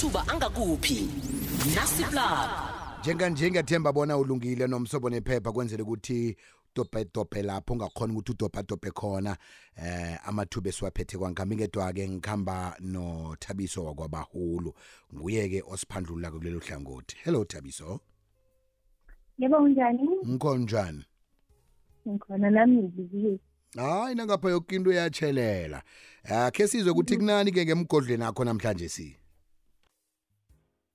amathuba angakuphi? Nasiplab njenganje ngiyathemba bona ulungile nomsobo nephepha kwenzela ukuthi dobhedobhe lapho ungakhona ukuthi udobhadobhe khona. Eh amathuba esiwaphethe kwangami ngedwa-ke ngikhamba nothabiso wakwabahulu. Nguye-ke osiphandlulula kulelo hlangothi. Hello thabiso. Yebo unjani? ngikhonjani Ngikhona nami ngibiziwe. hayi nangapha yoke into iyatshelela. Akhe sizwe ukuthi kunani-ke ngemgodleni akho namhlanje si?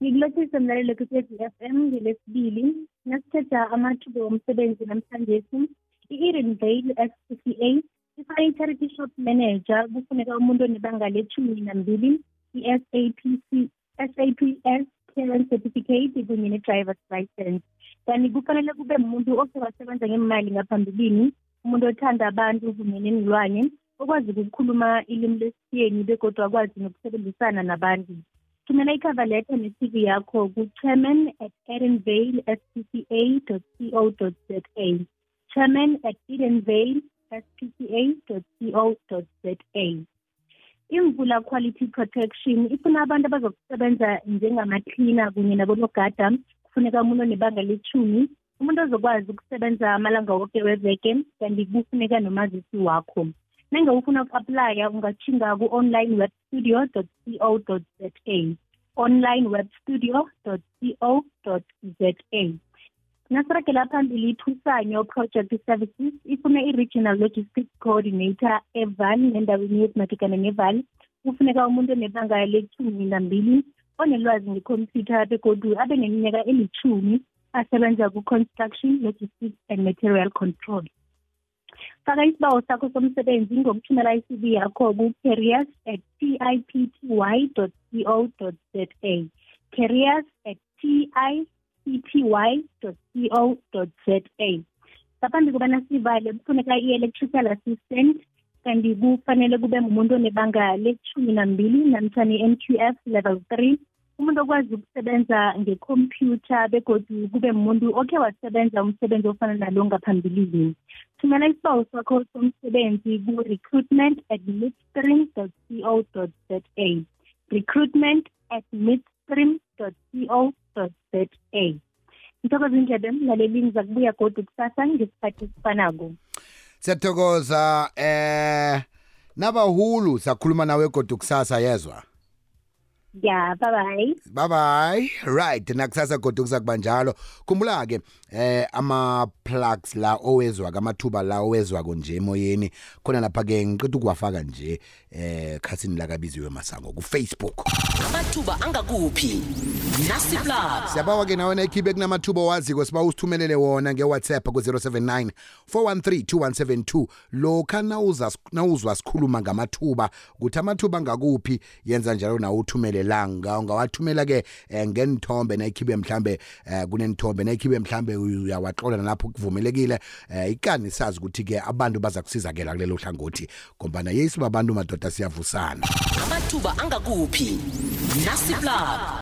Ngikulothisa mlalelo kusethi FM ngelesibili. Nasithetha amathuba omsebenzi namhlanje i-Eden Vale SPCA ifake i-charity shop manager kufuneka umuntu onebanga lethumi nambili i-SAPC SAPS clearance certificate kunye ne-driver's license. Kanti kufanele kube umuntu ose wasebenza ngemali ngaphambilini umuntu othanda abantu kunye nenilwane okwazi ukukhuluma ilimi lesiyeni begodwa akwazi nokusebenzisana nabantu. Thumela icover letter ne-cv yakho ku-chairman at edenvale spca co za chairman at edenvale spca co za imvula quality protection ifuna abantu abazokusebenza njengamaklina kunye nabonogada. Kufuneka umuntu onebanga lethumi umuntu ozokwazi ukusebenza amalanga woke weveke kanti kufuneka nomazisi wakho. Nange ufuna uku-aplya ungatshinga ku-online web studio co za online web studio co za nasiragela phambili ithusanyo project services ifuna i-regional logistics coordinator eval nendaweni yezimadikana neval. Kufuneka umuntu onebanga lethumi nambili onelwazi ngekhompyutha begodu abe neminyaka elithumi asebenza ku-construction logistics and material control. Faka isibawo sakho somsebenzi ngokuthumela i-cv yakho ku-careers at tipty co za careers at tipty co za ngaphambi kobana sivale kufuneka i-electrical assistant kanti kufanele kube ngumuntu onebanga lethumi nambili namtshana i-n q f level three. Umuntu okwazi ukusebenza ngekhompyutha begodu kube umuntu okhe wasebenza umsebenzi ofana nalo ngaphambilini. Thumela isibawo sakho somsebenzi ku-recruitment at midstream co za. Recruitment at midstream co za. Ngithokoza indlebe mlaleli ngiza kubuya godwa kusasa ngesikhathi esifanako. Siyathokoza eh nabahulu sakhuluma nawe kodwa kusasa yezwa ya bye bye bye bye right nakusasa kodwa kuzakuba njalo. Khumbula ke eh ama plugs la owezwa kamathuba la owezwa konje emoyeni khona lapha ke ngiqeda ukuwafaka nje eh khasini la kabiziwe masango ku Facebook amathuba angakuphi? Nasiplab siyabawa ke nawe ekhibe kunamathuba owaziko siba usithumelele wona nge-whatsapp ku-079 413 2172 lokha nawuza nawuzwa sikhuluma ngamathuba ukuthi amathuba angakuphi yenza njalo nawe uthumele langa. Ungawathumela ke eh, ngenithombe nayikhibe mhlambe eh, kunenithombe nayikhibe mhlambe uyawaxola nalapho kuvumelekile. Eh, ikani sazi ukuthi ke abantu baza kusizakela kulelo hlangothi. Ngoba yesu babantu madoda siyavusana. Amathuba angakuphi? Nasiplab